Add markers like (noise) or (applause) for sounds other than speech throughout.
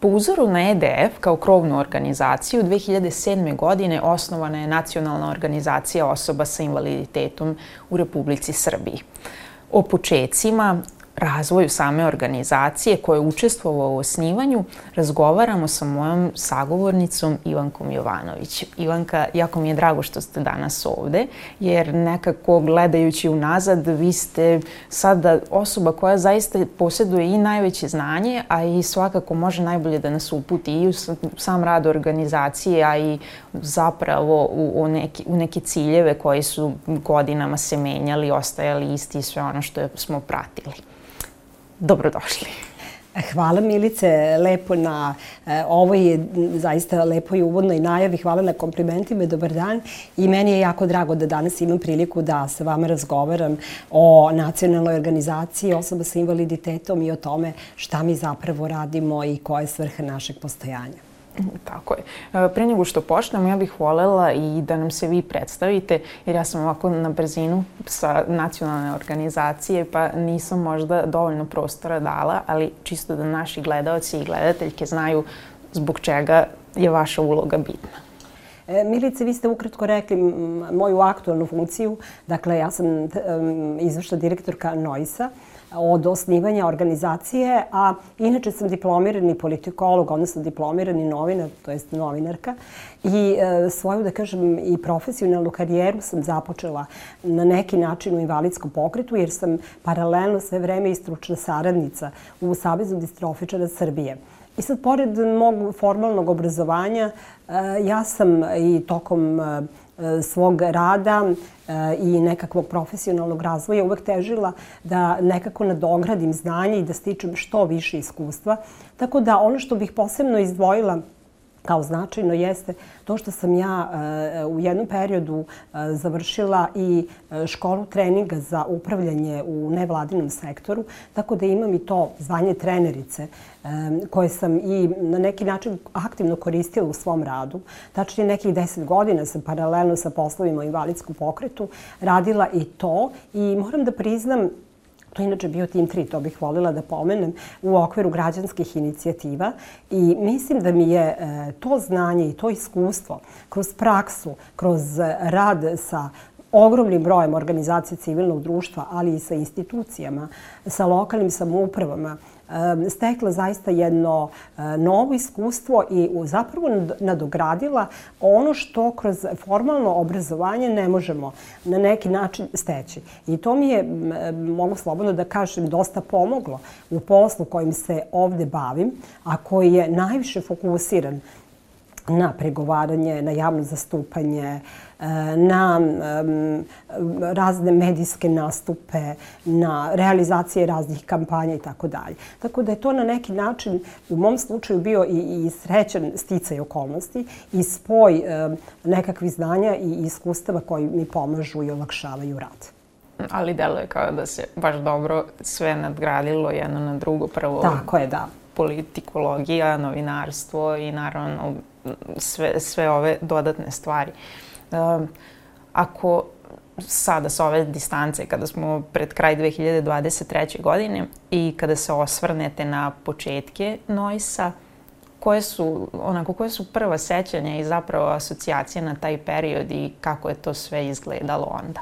Po uzoru na EDF kao krovnu organizaciju, 2007. godine osnovana je Nacionalna organizacija osoba sa invaliditetom u Republici Srbiji. O počecima razvoju same organizacije koja je učestvovala u osnivanju, razgovaramo sa mojom sagovornicom Ivankom Jovanović. Ivanka, jako mi je drago što ste danas ovde, jer nekako gledajući unazad, vi ste sada osoba koja zaista posjeduje i najveće znanje, a i svakako može najbolje da nas uputi i u sam rad organizacije, a i zapravo u, u, neki, u neke ciljeve koji su godinama se menjali, ostajali isti i sve ono što smo pratili dobrodošli. Hvala Milice lepo na e, ovoj zaista lepoj uvodnoj najavi. Hvala na komplimentima. Dobar dan. I meni je jako drago da danas imam priliku da sa vama razgovaram o nacionalnoj organizaciji osoba sa invaliditetom i o tome šta mi zapravo radimo i koja je svrha našeg postojanja. (laughs) Tako je. E, pre nego što počnemo, ja bih volela i da nam se vi predstavite, jer ja sam ovako na brzinu sa nacionalne organizacije, pa nisam možda dovoljno prostora dala, ali čisto da naši gledalci i gledateljke znaju zbog čega je vaša uloga bitna. E, Milice, vi ste ukratko rekli moju aktualnu funkciju. Dakle, ja sam izvršna direktorka NOIS-a od osnivanja organizacije, a inače sam diplomirani politikolog, odnosno diplomirani novinar, to jest novinarka. I e, svoju, da kažem, i profesionalnu karijeru sam započela na neki način u invalidskom pokretu, jer sam paralelno sve vreme i stručna saradnica u Savezu distrofičara Srbije. I sad, pored mog formalnog obrazovanja, e, ja sam i tokom e, svog rada e, i nekakvog profesionalnog razvoja uvek težila da nekako nadogradim znanje i da stičem što više iskustva. Tako da ono što bih posebno izdvojila kao značajno jeste to što sam ja e, u jednom periodu e, završila i e, školu treninga za upravljanje u nevladinom sektoru, tako da imam i to zvanje trenerice koje sam i na neki način aktivno koristila u svom radu. Tačnije nekih deset godina sam paralelno sa poslovima u invalidskom pokretu radila i to i moram da priznam To je inače bio Tim 3, to bih volila da pomenem, u okviru građanskih inicijativa i mislim da mi je e, to znanje i to iskustvo kroz praksu, kroz rad sa ogromnim brojem organizacija civilnog društva, ali i sa institucijama, sa lokalnim samoupravama, stekla zaista jedno novo iskustvo i zapravo nadogradila ono što kroz formalno obrazovanje ne možemo na neki način steći. I to mi je, mogu slobodno da kažem, dosta pomoglo u poslu kojim se ovde bavim, a koji je najviše fokusiran na pregovaranje, na javno zastupanje, na razne medijske nastupe, na realizacije raznih kampanja i tako dalje. Tako da je to na neki način u mom slučaju bio i, i srećan sticaj okolnosti i spoj nekakvih znanja i iskustava koji mi pomažu i olakšavaju rad ali deluje kao da se baš dobro sve nadgradilo jedno na drugo. Prvo Tako je, da. Politikologija, novinarstvo i naravno sve, sve ove dodatne stvari. Um, ako sada sa ove distance, kada smo pred kraj 2023. godine i kada se osvrnete na početke Noisa, koje su, onako, koje su prva sećanja i zapravo asocijacije na taj period i kako je to sve izgledalo onda?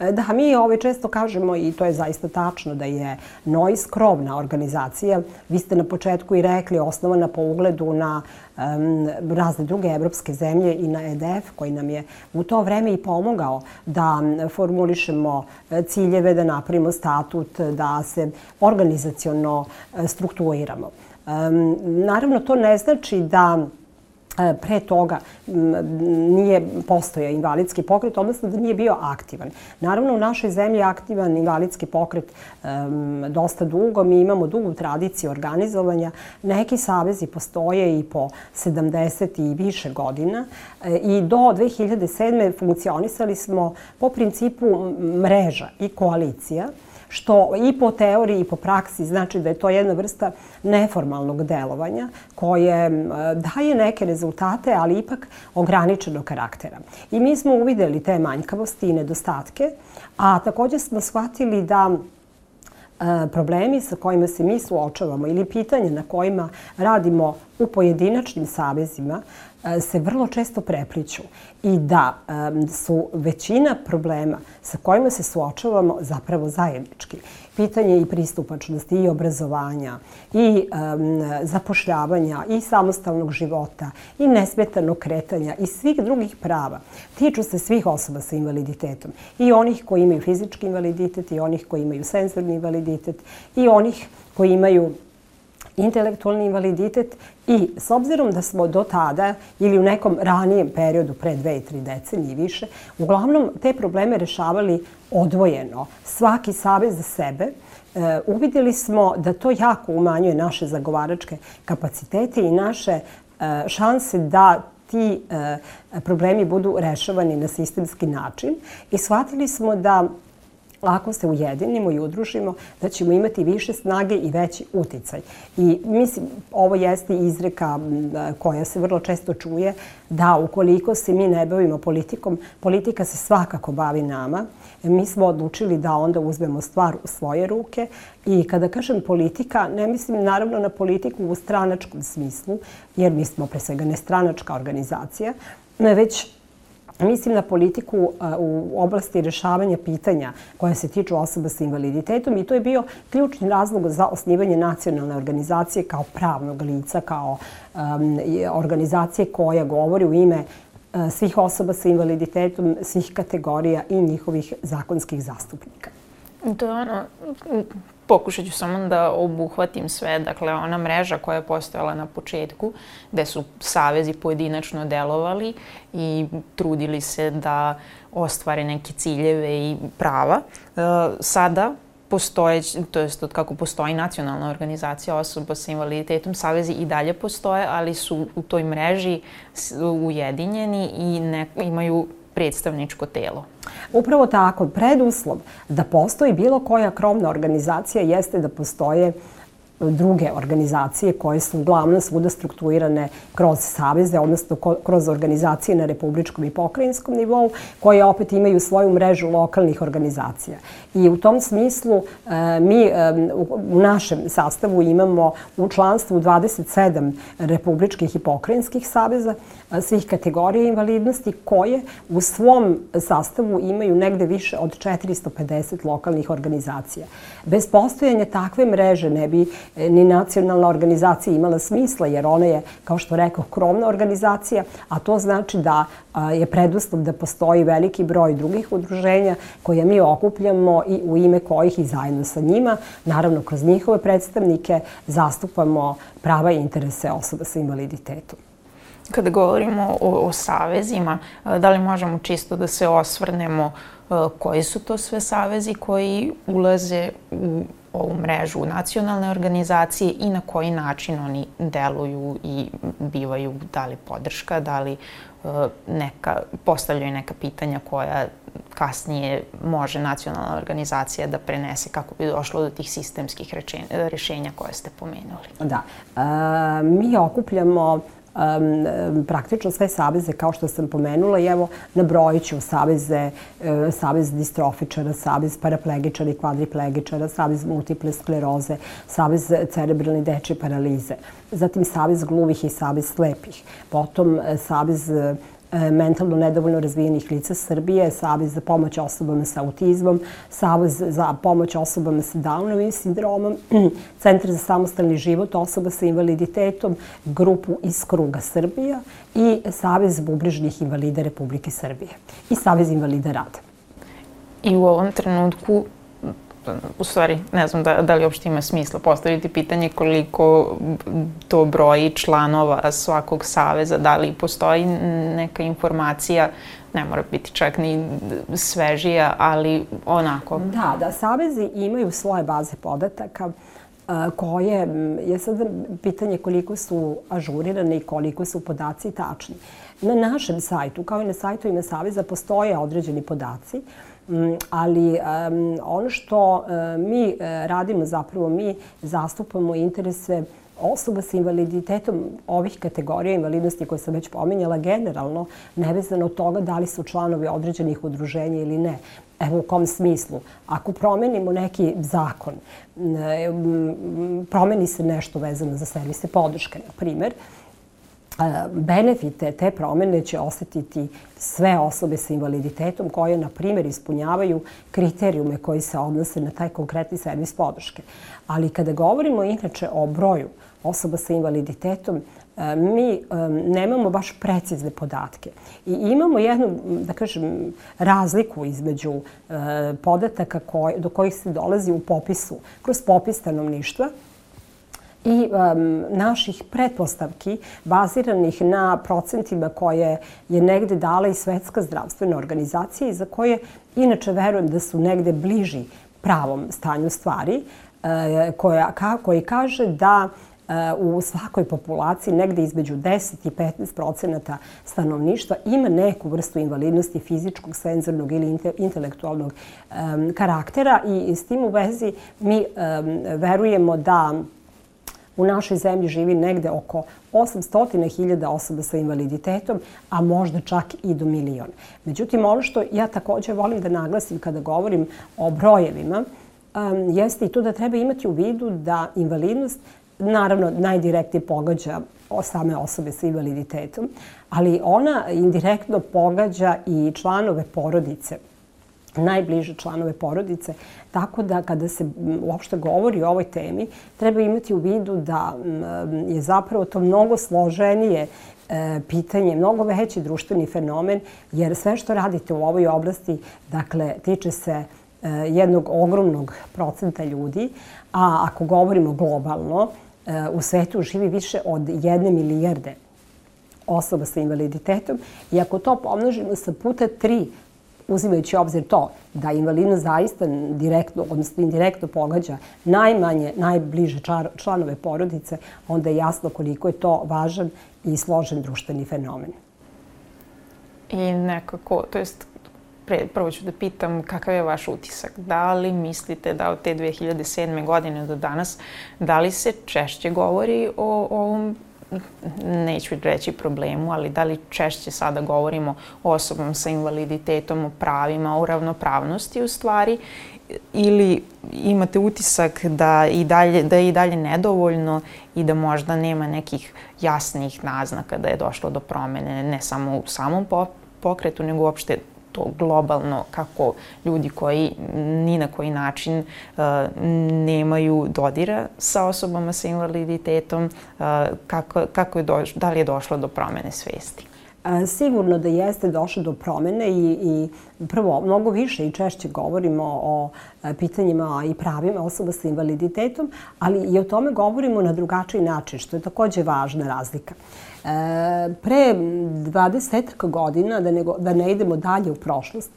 E, da, mi ovaj često kažemo i to je zaista tačno da je NOIS krovna organizacija. Vi ste na početku i rekli osnovana po ugledu na um, razne druge evropske zemlje i na EDF koji nam je u to vreme i pomogao da formulišemo e, ciljeve, da napravimo statut, da se organizaciono e, strukturiramo. Um, naravno, to ne znači da pre toga nije postoja invalidski pokret, odnosno da nije bio aktivan. Naravno, u našoj zemlji je aktivan invalidski pokret um, dosta dugo. Mi imamo dugu tradiciju organizovanja. Neki savezi postoje i po 70 i više godina. E, I do 2007. funkcionisali smo po principu mreža i koalicija što i po teoriji i po praksi znači da je to jedna vrsta neformalnog delovanja koje daje neke rezultate, ali ipak ograničenog karaktera. I mi smo uvideli te manjkavosti i nedostatke, a takođe smo shvatili da problemi sa kojima se mi suočavamo ili pitanja na kojima radimo u pojedinačnim savezima E, se vrlo često prepliću i da su većina problema sa kojima se suočavamo zapravo zajednički. Pitanje i pristupačnosti i obrazovanja i zapošljavanja i samostalnog života i nesmetanog kretanja i svih drugih prava tiču se svih osoba sa invaliditetom. I onih koji imaju fizički invaliditet i onih koji imaju senzorni invaliditet i onih koji imaju intelektualni invaliditet i s obzirom da smo do tada ili u nekom ranijem periodu, pre dve i tri decenije i više, uglavnom te probleme rešavali odvojeno, svaki savez za sebe, e, uvideli smo da to jako umanjuje naše zagovaračke kapacitete i naše e, šanse da ti e, problemi budu rešavani na sistemski način i shvatili smo da ako se ujedinimo i udružimo, da ćemo imati više snage i veći uticaj. I mislim, ovo jeste izreka koja se vrlo često čuje, da ukoliko se mi ne bavimo politikom, politika se svakako bavi nama. Mi smo odlučili da onda uzmemo stvar u svoje ruke i kada kažem politika, ne mislim naravno na politiku u stranačkom smislu, jer mi smo pre svega nestranačka organizacija, već Mislim na politiku u oblasti rešavanja pitanja koja se tiču osoba sa invaliditetom i to je bio ključni razlog za osnivanje nacionalne organizacije kao pravnog lica, kao organizacije koja govori u ime svih osoba sa invaliditetom, svih kategorija i njihovih zakonskih zastupnika. To je ono, pokušat ću samo da obuhvatim sve. Dakle, ona mreža koja je postojala na početku, gde su savezi pojedinačno delovali i trudili se da ostvare neke ciljeve i prava. E, sada postoje, to jest od kako postoji nacionalna organizacija osoba sa invaliditetom, savezi i dalje postoje, ali su u toj mreži ujedinjeni i ne, imaju predstavničko telo. Upravo tako, preduslov da postoji bilo koja krovna organizacija jeste da postoje druge organizacije koje su uglavnom svuda strukturirane kroz saveze, odnosno kroz organizacije na republičkom i pokrajinskom nivou, koje opet imaju svoju mrežu lokalnih organizacija. I u tom smislu e, mi e, u našem sastavu imamo u članstvu 27 republičkih i pokrajinskih saveza e, svih kategorija invalidnosti koje u svom sastavu imaju negde više od 450 lokalnih organizacija. Bez postojanja takve mreže ne bi ni nacionalna organizacija imala smisla, jer ona je, kao što rekao, krovna organizacija, a to znači da je preduslov da postoji veliki broj drugih udruženja koje mi okupljamo i u ime kojih i zajedno sa njima, naravno kroz njihove predstavnike, zastupamo prava i interese osoba sa invaliditetom. Kada govorimo o, o savezima, da li možemo čisto da se osvrnemo koji su to sve savezi koji ulaze u ovu mrežu nacionalne organizacije i na koji način oni deluju i bivaju da li podrška, da li e, neka, postavljaju neka pitanja koja kasnije može nacionalna organizacija da prenese kako bi došlo do tih sistemskih rešenja koje ste pomenuli. Da. E, mi okupljamo um, praktično sve saveze kao što sam pomenula i evo nabrojit ću saveze, uh, savez distrofičara, savez paraplegičara i kvadriplegičara, savez multiple skleroze, savez cerebralne deče paralize, zatim savez gluvih i savez slepih, potom uh, savez E, mentalno nedovoljno razvijenih lica Srbije, Savez za pomoć osobama sa autizmom, Savez za pomoć osobama sa Downovim sindromom, (clears throat) Centar za samostalni život osoba sa invaliditetom, grupu iz kruga Srbija i Savez bubrižnih invalida Republike Srbije i Savez invalida rada. I u ovom trenutku u stvari ne znam da, da li uopšte ima smisla postaviti pitanje koliko to broji članova svakog saveza, da li postoji neka informacija, ne mora biti čak ni svežija, ali onako. Da, da, savezi imaju svoje baze podataka koje je sad pitanje koliko su ažurirane i koliko su podaci tačni. Na našem sajtu, kao i na sajtu ime Saveza, postoje određeni podaci Mm, ali um, ono što uh, mi uh, radimo zapravo, mi zastupamo interese osoba sa invaliditetom ovih kategorija invalidnosti koje sam već pominjala generalno, nevezano od toga da li su članovi određenih udruženja ili ne. Evo u kom smislu. Ako promenimo neki zakon, promeni se nešto vezano za servise podrške, na primer, benefite te promene će osetiti sve osobe sa invaliditetom koje, na primjer, ispunjavaju kriterijume koji se odnose na taj konkretni servis podrške. Ali kada govorimo inače o broju osoba sa invaliditetom, e, mi e, nemamo baš precizne podatke. I imamo jednu, da kažem, razliku između e, podataka do kojih se dolazi u popisu, kroz popis stanovništva, i um, naših pretpostavki baziranih na procentima koje je negde dala i Svetska zdravstvena organizacija i za koje inače verujem da su negde bliži pravom stanju stvari, e, koja, ka, koji kaže da e, u svakoj populaciji negde između 10 i 15 procenata stanovništva ima neku vrstu invalidnosti fizičkog, senzornog ili intelektualnog um, karaktera i s tim u vezi mi um, verujemo da U našoj zemlji živi negde oko 800.000 osoba sa invaliditetom, a možda čak i do milion. Međutim, ono što ja takođe volim da naglasim kada govorim o brojevima, um, jeste i to da treba imati u vidu da invalidnost naravno najdirektnije pogađa same osobe sa invaliditetom, ali ona indirektno pogađa i članove porodice najbliže članove porodice. Tako da kada se uopšte govori o ovoj temi, treba imati u vidu da je zapravo to mnogo složenije e, pitanje, mnogo veći društveni fenomen, jer sve što radite u ovoj oblasti, dakle, tiče se e, jednog ogromnog procenta ljudi, a ako govorimo globalno, e, u svetu živi više od jedne milijarde osoba sa invaliditetom i ako to pomnožimo sa puta tri uzimajući obzir to da invalidnost zaista direktno, odnosno indirektno pogađa najmanje, najbliže članove porodice, onda je jasno koliko je to važan i složen društveni fenomen. I nekako, to jest pre, prvo ću da pitam kakav je vaš utisak. Da li mislite da od te 2007. godine do danas, da li se češće govori o, o ovom neću reći problemu, ali da li češće sada govorimo o osobama sa invaliditetom, o pravima, o ravnopravnosti u stvari, ili imate utisak da, i dalje, da je i dalje nedovoljno i da možda nema nekih jasnih naznaka da je došlo do promene ne samo u samom pokretu, nego uopšte to globalno, kako ljudi koji ni na koji način uh, nemaju dodira sa osobama sa invaliditetom, uh, kako, kako je doš, da li je došlo do promene svesti? Sigurno da jeste došlo do promene i, i prvo, mnogo više i češće govorimo o pitanjima i pravima osoba sa invaliditetom, ali i o tome govorimo na drugačiji način, što je takođe važna razlika. E, pre 20 godina, da ne, da ne idemo dalje u prošlost,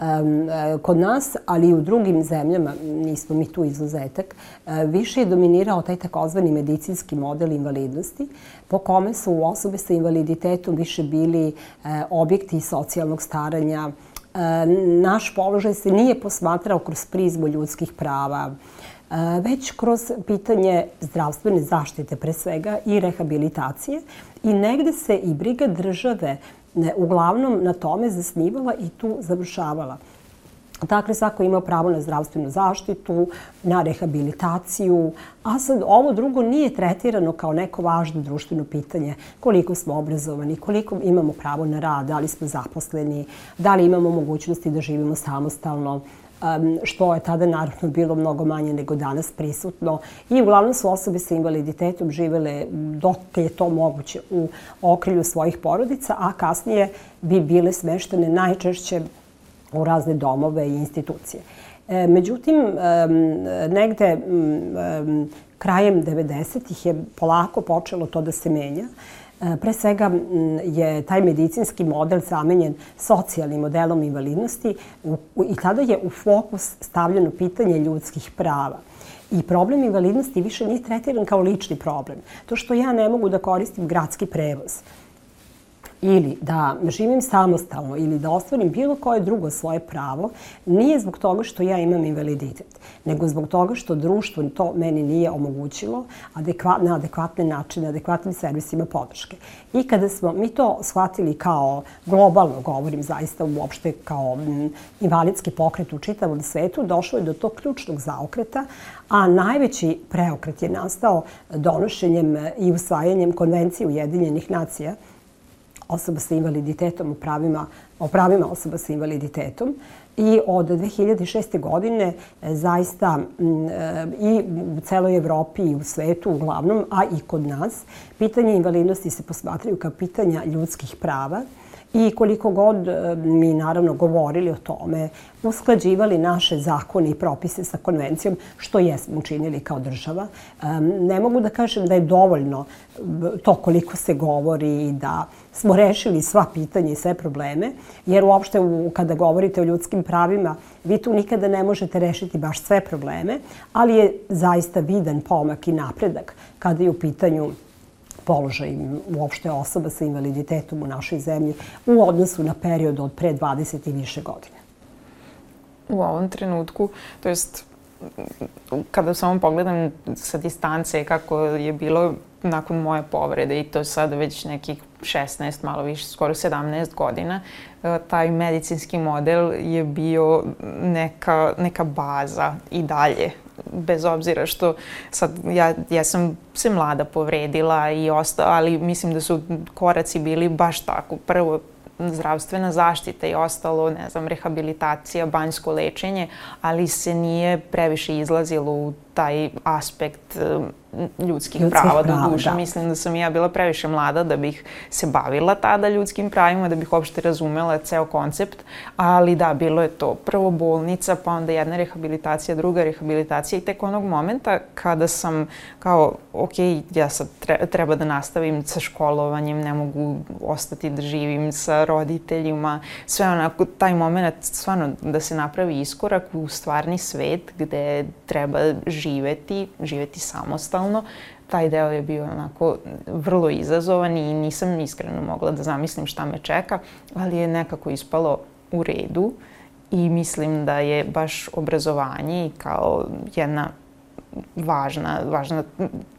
e, kod nas, ali i u drugim zemljama, nismo mi tu izuzetak, e, više je dominirao taj takozvani medicinski model invalidnosti, po kome su osobe sa invaliditetom više bili e, objekti socijalnog staranja, naš položaj se nije posmatrao kroz prizmu ljudskih prava, već kroz pitanje zdravstvene zaštite pre svega i rehabilitacije i negde se i briga države uglavnom na tome zasnivala i tu završavala. Dakle, svako ima pravo na zdravstvenu zaštitu, na rehabilitaciju, a sad ovo drugo nije tretirano kao neko važno društveno pitanje. Koliko smo obrazovani, koliko imamo pravo na rad, da li smo zaposleni, da li imamo mogućnosti da živimo samostalno, što je tada naravno bilo mnogo manje nego danas prisutno. I uglavnom su osobe sa invaliditetom živele dok je to moguće u okrilju svojih porodica, a kasnije bi bile smeštene najčešće u razne domove i institucije. E, međutim, negde krajem 90-ih je polako počelo to da se menja. E, pre svega je taj medicinski model zamenjen socijalnim modelom invalidnosti i tada je u fokus stavljeno pitanje ljudskih prava. I problem invalidnosti više nije tretiran kao lični problem. To što ja ne mogu da koristim gradski prevoz, ili da živim samostalno ili da ostvarim bilo koje drugo svoje pravo, nije zbog toga što ja imam invaliditet, nego zbog toga što društvo to meni nije omogućilo adekvat, na adekvatne načine, adekvatnim servisima podrške. I kada smo mi to shvatili kao globalno, govorim zaista uopšte kao invalidski pokret u čitavom svetu, došlo je do tog ključnog zaokreta, a najveći preokret je nastao donošenjem i usvajanjem konvencije Ujedinjenih nacija osoba sa invaliditetom o pravima, o pravima osoba sa invaliditetom i od 2006. godine e, zaista e, i u celoj Evropi i u svetu uglavnom, a i kod nas, pitanje invalidnosti se posmatraju kao pitanja ljudskih prava I koliko god e, mi naravno govorili o tome, usklađivali naše zakone i propise sa konvencijom, što jesmo učinili kao država, ne mogu da kažem da je dovoljno to koliko se govori i da smo rešili sva pitanja i sve probleme, jer uopšte kada govorite o ljudskim pravima, vi tu nikada ne možete rešiti baš sve probleme, ali je zaista vidan pomak i napredak kada je u pitanju položaj uopšte osoba sa invaliditetom u našoj zemlji u odnosu na period od pre 20 i više godine. U ovom trenutku, to jest kada samo pogledam sa distance kako je bilo nakon moje povrede i to sad već nekih 16, malo više, skoro 17 godina, e, taj medicinski model je bio neka, neka baza i dalje bez obzira što sad ja, ja sam se mlada povredila i ostao, ali mislim da su koraci bili baš tako. Prvo zdravstvena zaštita i ostalo, ne znam, rehabilitacija, banjsko lečenje, ali se nije previše izlazilo u taj aspekt ljudskih, ljudskih prava, prava do duše. Da. Mislim da sam ja bila previše mlada da bih se bavila tada ljudskim pravima, da bih uopšte razumela ceo koncept, ali da, bilo je to prvo bolnica, pa onda jedna rehabilitacija, druga rehabilitacija i tek onog momenta kada sam kao, ok, ja sad treba da nastavim sa školovanjem, ne mogu ostati da živim sa roditeljima, sve onako, taj moment stvarno da se napravi iskorak u stvarni svet gde treba živeti, živeti samostalno. Taj deo je bio onako vrlo izazovan i nisam iskreno mogla da zamislim šta me čeka, ali je nekako ispalo u redu i mislim da je baš obrazovanje kao jedna važna, važna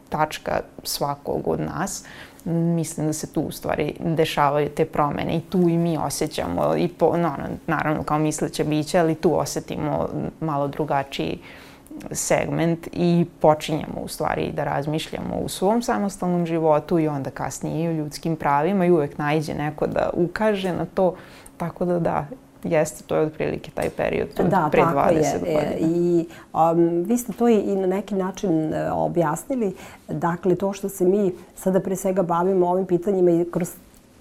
tačka svakog od nas. Mislim da se tu u stvari dešavaju te promene i tu i mi osjećamo, i po, no, naravno kao misleće biće, ali tu osetimo malo drugačiji uh, segment i počinjemo u stvari da razmišljamo u svom samostalnom životu i onda kasnije i o ljudskim pravima i uvek najđe neko da ukaže na to. Tako da da, jeste, to je otprilike taj period od da, pre 20 je. godina. I um, vi ste to i na neki način uh, objasnili. Dakle, to što se mi sada pre svega bavimo ovim pitanjima i kroz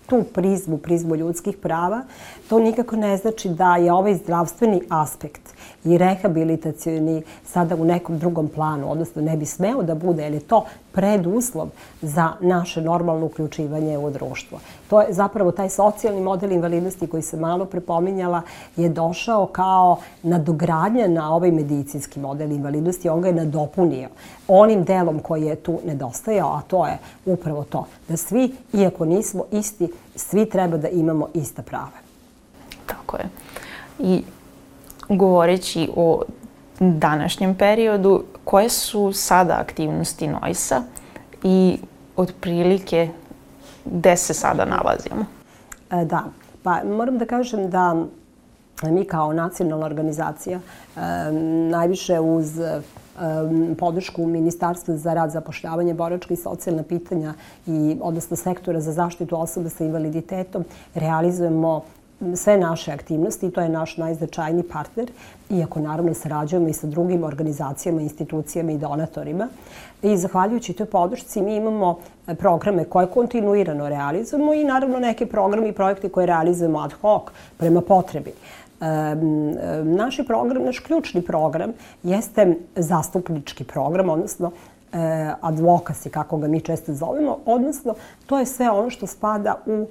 tu prizmu, prizmu ljudskih prava, to nikako ne znači da je ovaj zdravstveni aspekt i rehabilitacijni sada u nekom drugom planu, odnosno ne bi smeo da bude, jer je to preduslov za naše normalno uključivanje u društvo. To je zapravo taj socijalni model invalidnosti koji se malo prepominjala je došao kao nadogradnja na ovaj medicinski model invalidnosti. On ga je nadopunio onim delom koji je tu nedostajao, a to je upravo to da svi, iako nismo isti, svi treba da imamo ista prava. Tako je. I govoreći o današnjem periodu, koje su sada aktivnosti Noisa i otprilike gde se sada nalazimo? E, da, pa moram da kažem da mi kao nacionalna organizacija e, najviše uz e, podršku Ministarstva za rad, zapošljavanje, boračka i socijalna pitanja i odnosno sektora za zaštitu osoba sa invaliditetom realizujemo sve naše aktivnosti to je naš najznačajniji partner, iako naravno sarađujemo i sa drugim organizacijama, institucijama i donatorima. I zahvaljujući toj podršci mi imamo e, programe koje kontinuirano realizujemo i naravno neke programe i projekte koje realizujemo ad hoc prema potrebi. E, naš program, naš ključni program jeste zastupnički program, odnosno e, advokasi, kako ga mi često zovemo, odnosno to je sve ono što spada u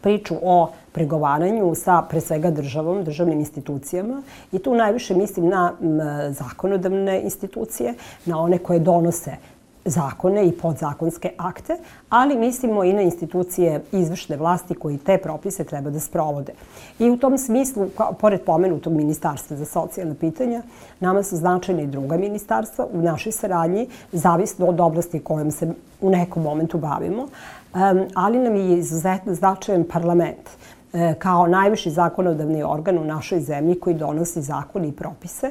priču o pregovaranju sa pre svega državom, državnim institucijama i tu najviše mislim na zakonodavne institucije, na one koje donose zakone i podzakonske akte, ali mislimo i na institucije izvršne vlasti koji te propise treba da sprovode. I u tom smislu, pored pomenutog ministarstva za socijalne pitanja, nama su značajne i druga ministarstva u našoj saradnji, zavisno od oblasti kojom se u nekom momentu bavimo, ali nam je izuzetno značajan parlament e, kao najviši zakonodavni organ u našoj zemlji koji donosi zakone i propise.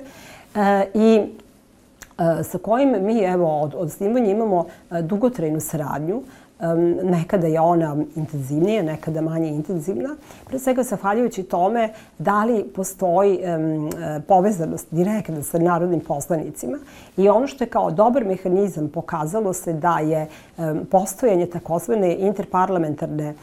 E, I E, sa kojim mi evo od, od snimanja imamo dugotrajnu saradnju. Nekada je ona intenzivnija, nekada manje intenzivna. Pre svega zahvaljujući tome da li postoji um, povezanost direktna sa narodnim poslanicima i ono što je kao dobar mehanizam pokazalo se da je um, postojanje takozvane interparlamentarne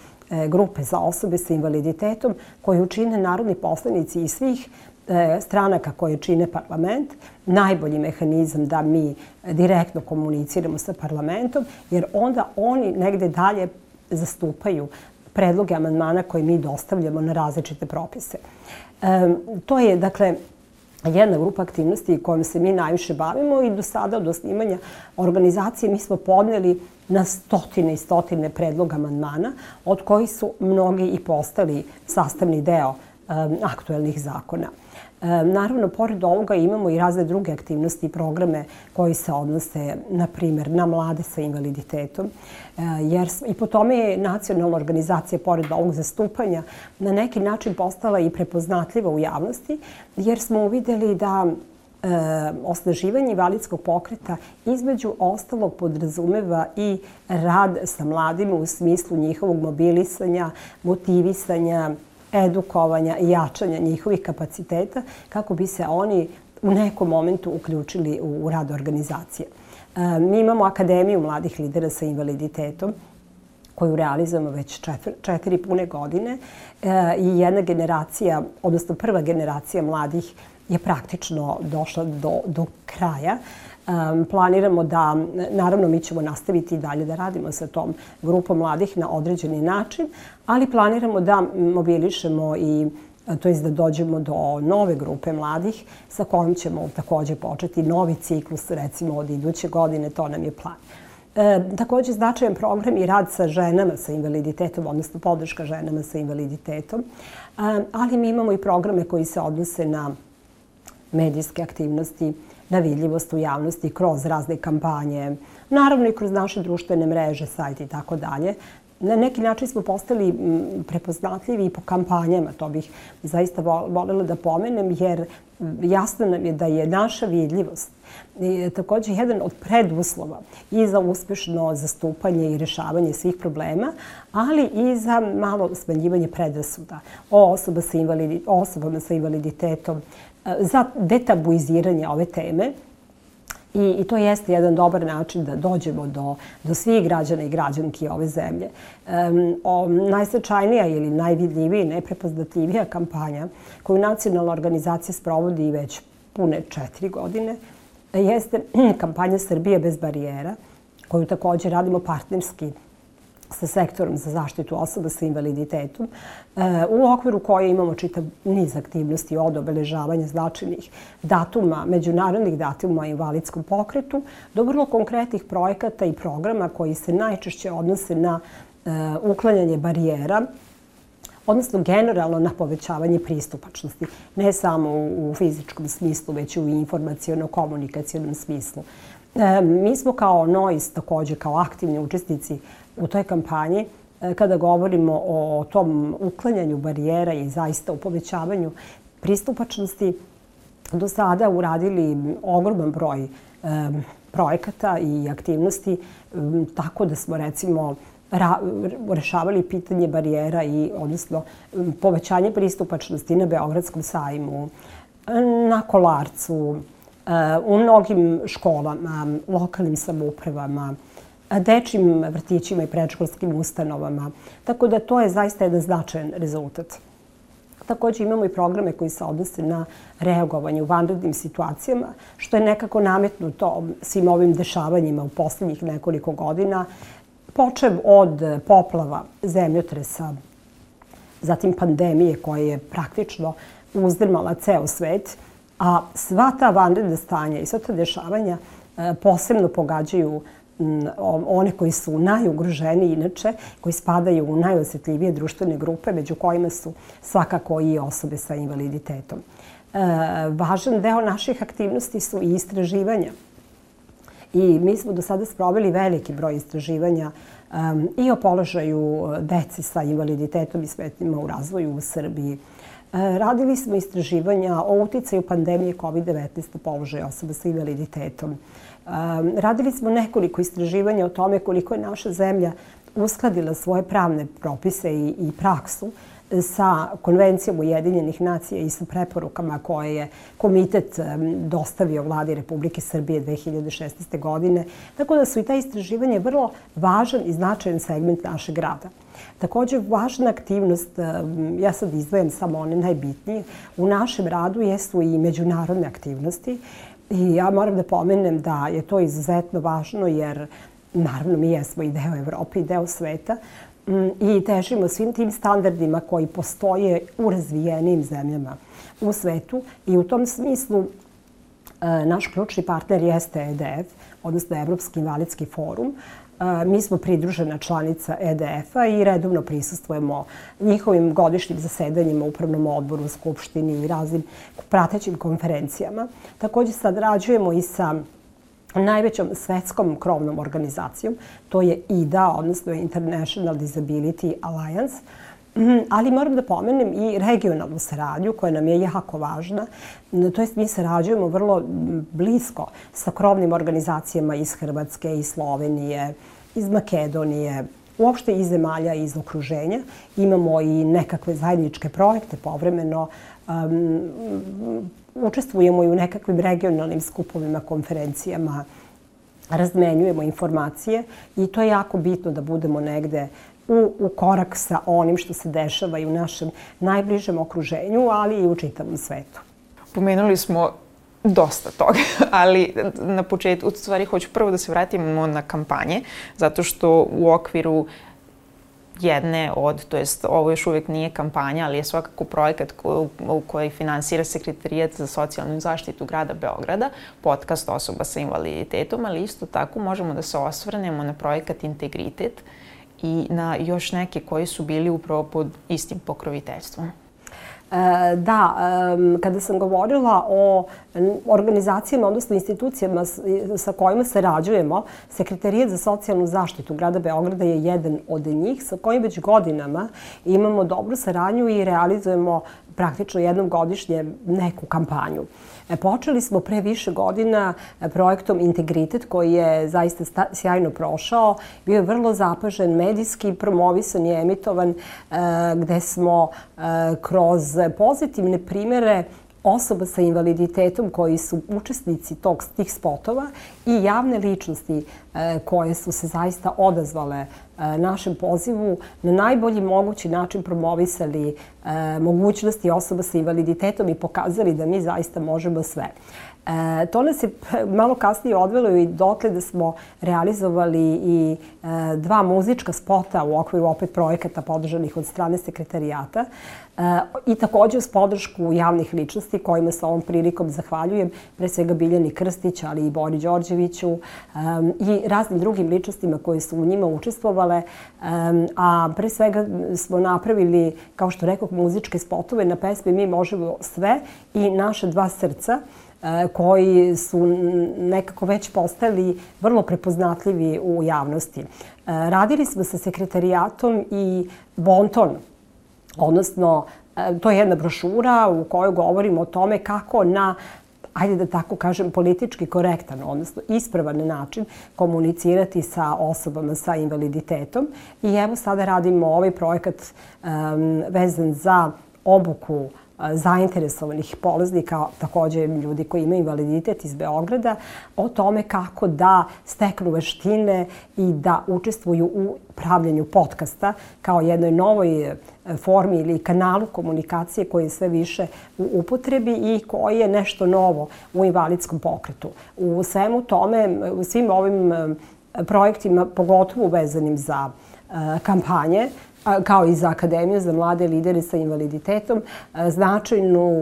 grupe za osobe sa invaliditetom koje učine narodni poslanici iz svih E, stranaka koje čine parlament, najbolji mehanizam da mi direktno komuniciramo sa parlamentom, jer onda oni negde dalje zastupaju predloge amandmana koje mi dostavljamo na različite propise. E, to je, dakle, jedna grupa aktivnosti kojom se mi najviše bavimo i do sada od osnimanja organizacije mi smo podneli na stotine i stotine predloga amandmana, od kojih su mnogi i postali sastavni deo um, aktuelnih zakona. Naravno, pored ovoga imamo i razne druge aktivnosti i programe koji se odnose, na primjer, na mlade sa invaliditetom. Jer i po tome je nacionalna organizacija, pored ovog zastupanja, na neki način postala i prepoznatljiva u javnosti, jer smo uvideli da e, osnaživanje invalidskog pokreta između ostalog podrazumeva i rad sa mladima u smislu njihovog mobilisanja, motivisanja, edukovanja i jačanja njihovih kapaciteta kako bi se oni u nekom momentu uključili u rad organizacije. E, mi imamo Akademiju mladih lidera sa invaliditetom koju realizujemo već četiri, četiri pune godine e, i jedna generacija, odnosno prva generacija mladih je praktično došla do, do kraja planiramo da, naravno mi ćemo nastaviti i dalje da radimo sa tom grupom mladih na određeni način, ali planiramo da mobilišemo i to je da dođemo do nove grupe mladih sa kojim ćemo takođe početi novi ciklus, recimo od iduće godine, to nam je plan. E, takođe značajan program i rad sa ženama sa invaliditetom, odnosno podrška ženama sa invaliditetom, e, ali mi imamo i programe koji se odnose na medijske aktivnosti, na vidljivost u javnosti kroz razne kampanje, naravno i kroz naše društvene mreže, sajt i tako dalje. Na neki način smo postali prepoznatljivi i po kampanjama, to bih zaista volela da pomenem, jer jasno nam je da je naša vidljivost takođe jedan od preduslova i za uspešno zastupanje i rešavanje svih problema, ali i za malo smanjivanje predrasuda o osoba sa invalidi, osobama sa invaliditetom, za detabuiziranje ove teme. I, I to jeste jedan dobar način da dođemo do, do svih građana i građanki ove zemlje. Um, o, najsačajnija ili najvidljivija i najprepoznatljivija kampanja koju nacionalna organizacija sprovodi već pune četiri godine jeste (clears throat) kampanja Srbije bez barijera, koju takođe radimo partnerski sa sektorom za zaštitu osoba sa invaliditetom, e, u okviru koje imamo čitav niz aktivnosti od obeležavanja značajnih datuma, međunarodnih datuma o invalidskom pokretu, do vrlo konkretnih projekata i programa koji se najčešće odnose na e, uklanjanje barijera odnosno generalno na povećavanje pristupačnosti, ne samo u fizičkom smislu, već i u informacijono-komunikacijonom smislu. E, mi smo kao NOIS takođe, kao aktivni učesnici u toj kampanji, e, kada govorimo o tom uklanjanju barijera i zaista u povećavanju pristupačnosti, do sada uradili ogroman broj e, projekata i aktivnosti, tako da smo recimo rešavali pitanje barijera i odnosno povećanje pristupačnosti na Beogradskom sajmu, na Kolarcu, u mnogim školama, lokalnim samoupravama, dečim vrtićima i predškolskim ustanovama. Tako da to je zaista jedan značajan rezultat. Takođe imamo i programe koji se odnose na reagovanje u vanrednim situacijama, što je nekako nametnuto svim ovim dešavanjima u poslednjih nekoliko godina, počev od poplava, zemljotresa, zatim pandemije koja je praktično uzdrmala ceo svet, a sva ta vanredna stanja i sva ta dešavanja e, posebno pogađaju one koji su najugroženiji inače, koji spadaju u najosetljivije društvene grupe, među kojima su svakako i osobe sa invaliditetom. E, važan deo naših aktivnosti su i istraživanja. I mi smo do sada sproveli veliki broj istraživanja um, i o položaju deci sa invaliditetom i smetnjima u razvoju u Srbiji. E, radili smo istraživanja o uticaju pandemije COVID-19 na položaj osoba sa invaliditetom. Radili smo nekoliko istraživanja o tome koliko je naša zemlja uskladila svoje pravne propise i, i praksu sa konvencijom Ujedinjenih nacija i sa preporukama koje je komitet dostavio vladi Republike Srbije 2016. godine. Tako da su i ta istraživanja vrlo važan i značajan segment našeg rada. Takođe, važna aktivnost, ja sad izdvajam samo one najbitnije, u našem radu jesu i međunarodne aktivnosti. I ja moram da pomenem da je to izuzetno važno jer naravno mi jesmo i deo Evrope i deo sveta mm, i težimo svim tim standardima koji postoje u razvijenim zemljama u svetu i u tom smislu e, naš ključni partner jeste EDF, odnosno Evropski invalidski forum, Mi smo pridružena članica EDF-a i redovno prisustvujemo njihovim godišnjim zasedanjima u Upravnom odboru, u Skupštini i raznim pratećim konferencijama. Takođe sad rađujemo i sa najvećom svetskom krovnom organizacijom, to je IDA, odnosno International Disability Alliance, ali moram da pomenem i regionalnu saradnju koja nam je jako važna. To jest mi sarađujemo vrlo blisko sa krovnim organizacijama iz Hrvatske, iz Slovenije, iz Makedonije, uopšte iz zemalja iz okruženja. Imamo i nekakve zajedničke projekte povremeno. Um, učestvujemo i u nekakvim regionalnim skupovima, konferencijama, razmenjujemo informacije i to je jako bitno da budemo negde u, u korak sa onim što se dešava i u našem najbližem okruženju, ali i u čitavom svetu. Pomenuli smo dosta toga, (laughs) ali na početku, u stvari, hoću prvo da se vratimo na kampanje, zato što u okviru jedne od, to jest ovo još uvek nije kampanja, ali je svakako projekat ko, u koji finansira Sekretarijat za socijalnu zaštitu grada Beograda, podcast osoba sa invaliditetom, ali isto tako možemo da se osvrnemo na projekat Integritet, i na još neke koji su bili upravo pod istim pokroviteljstvom. E, da, kada sam govorila o organizacijama, odnosno institucijama sa kojima sarađujemo, Sekretarijat za socijalnu zaštitu grada Beograda je jedan od njih sa kojim već godinama imamo dobru saradnju i realizujemo praktično jednom godišnje neku kampanju. E, počeli smo pre više godina e, projektom Integritet koji je zaista sjajno prošao. Bio je vrlo zapažen, medijski promovisan i emitovan e, gde smo kroz pozitivne primere osoba sa invaliditetom koji su učesnici tog, tih spotova i javne ličnosti e, koje su se zaista odazvale e, našem pozivu na najbolji mogući način promovisali e, mogućnosti osoba sa invaliditetom i pokazali da mi zaista možemo sve. E, to nas je malo kasnije odvelo i dotle da smo realizovali i e, dva muzička spota u okviru opet projekata podržanih od strane sekretarijata e, i takođe uz podršku javnih ličnosti kojima se ovom prilikom zahvaljujem, pre svega Biljani Krstić, ali i Bori Đorđeviću e, i raznim drugim ličnostima koje su u njima učestvovale, e, a pre svega smo napravili, kao što rekao, muzičke spotove na pesmi Mi možemo sve i naše dva srca, koji su nekako već postali vrlo prepoznatljivi u javnosti. E, radili smo sa sekretarijatom i Bonton, odnosno e, to je jedna brošura u kojoj govorimo o tome kako na ajde da tako kažem, politički korektan, odnosno ispravan način komunicirati sa osobama sa invaliditetom. I evo sada radimo ovaj projekat um, vezan za obuku zainteresovanih polaznika, takođe ljudi koji imaju invaliditet iz Beograda, o tome kako da steknu veštine i da učestvuju u pravljenju podcasta kao jednoj novoj e, formi ili kanalu komunikacije koji je sve više u upotrebi i koji je nešto novo u invalidskom pokretu. U svemu tome, u svim ovim e, projektima, pogotovo vezanim za e, kampanje, kao i za Akademiju za mlade lidere sa invaliditetom. Značajnu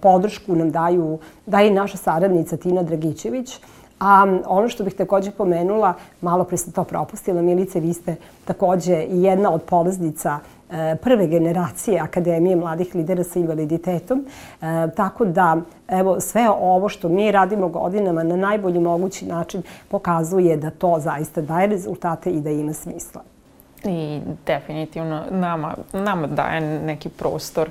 podršku nam daju, daje naša saradnica Tina Dragićević, A ono što bih takođe pomenula, malo pre sam to propustila, Milice, vi ste takođe jedna od polaznica e, prve generacije Akademije mladih lidera sa invaliditetom. E, tako da, evo, sve ovo što mi radimo godinama na najbolji mogući način pokazuje da to zaista daje rezultate i da ima smisla i definitivno nama, nama daje neki prostor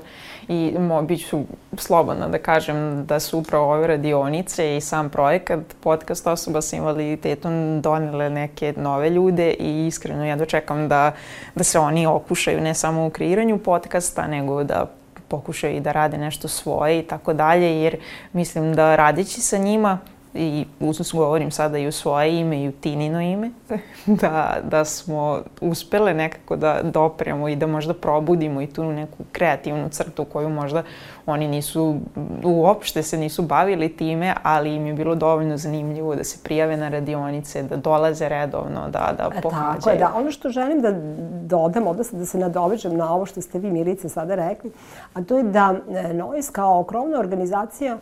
i mo, bit ću slobodna da kažem da su upravo ove radionice i sam projekat podcast osoba sa invaliditetom donele neke nove ljude i iskreno ja dočekam da, da se oni okušaju ne samo u kreiranju podcasta nego da pokušaju i da rade nešto svoje i tako dalje jer mislim da radeći sa njima i govorim sada i u svoje ime i u Tinino ime, (laughs) da, da smo uspele nekako da dopremo i da možda probudimo i tu neku kreativnu crtu koju možda oni nisu, uopšte se nisu bavili time, ali im je bilo dovoljno zanimljivo da se prijave na radionice, da dolaze redovno, da, da pohađaju. Tako je, da. Ono što želim da dodam, odnosno da se nadovežem na ovo što ste vi, Milice, sada rekli, a to je da e, NOIS kao krovna organizacija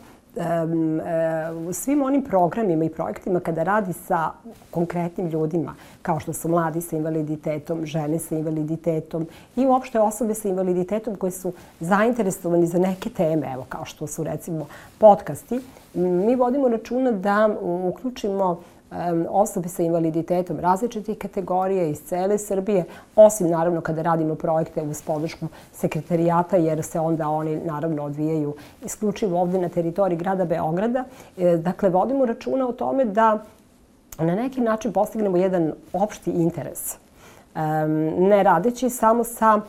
u svim onim programima i projektima kada radi sa konkretnim ljudima, kao što su mladi sa invaliditetom, žene sa invaliditetom i uopšte osobe sa invaliditetom koje su zainteresovani za neke teme, evo kao što su recimo podcasti, mi vodimo računa da uključimo osobe sa invaliditetom različitih kategorija iz cele Srbije, osim naravno kada radimo projekte uz podršku sekretarijata, jer se onda oni naravno odvijaju isključivo ovde na teritoriji grada Beograda. E, dakle, vodimo računa o tome da na neki način postignemo jedan opšti interes ne radeći samo sa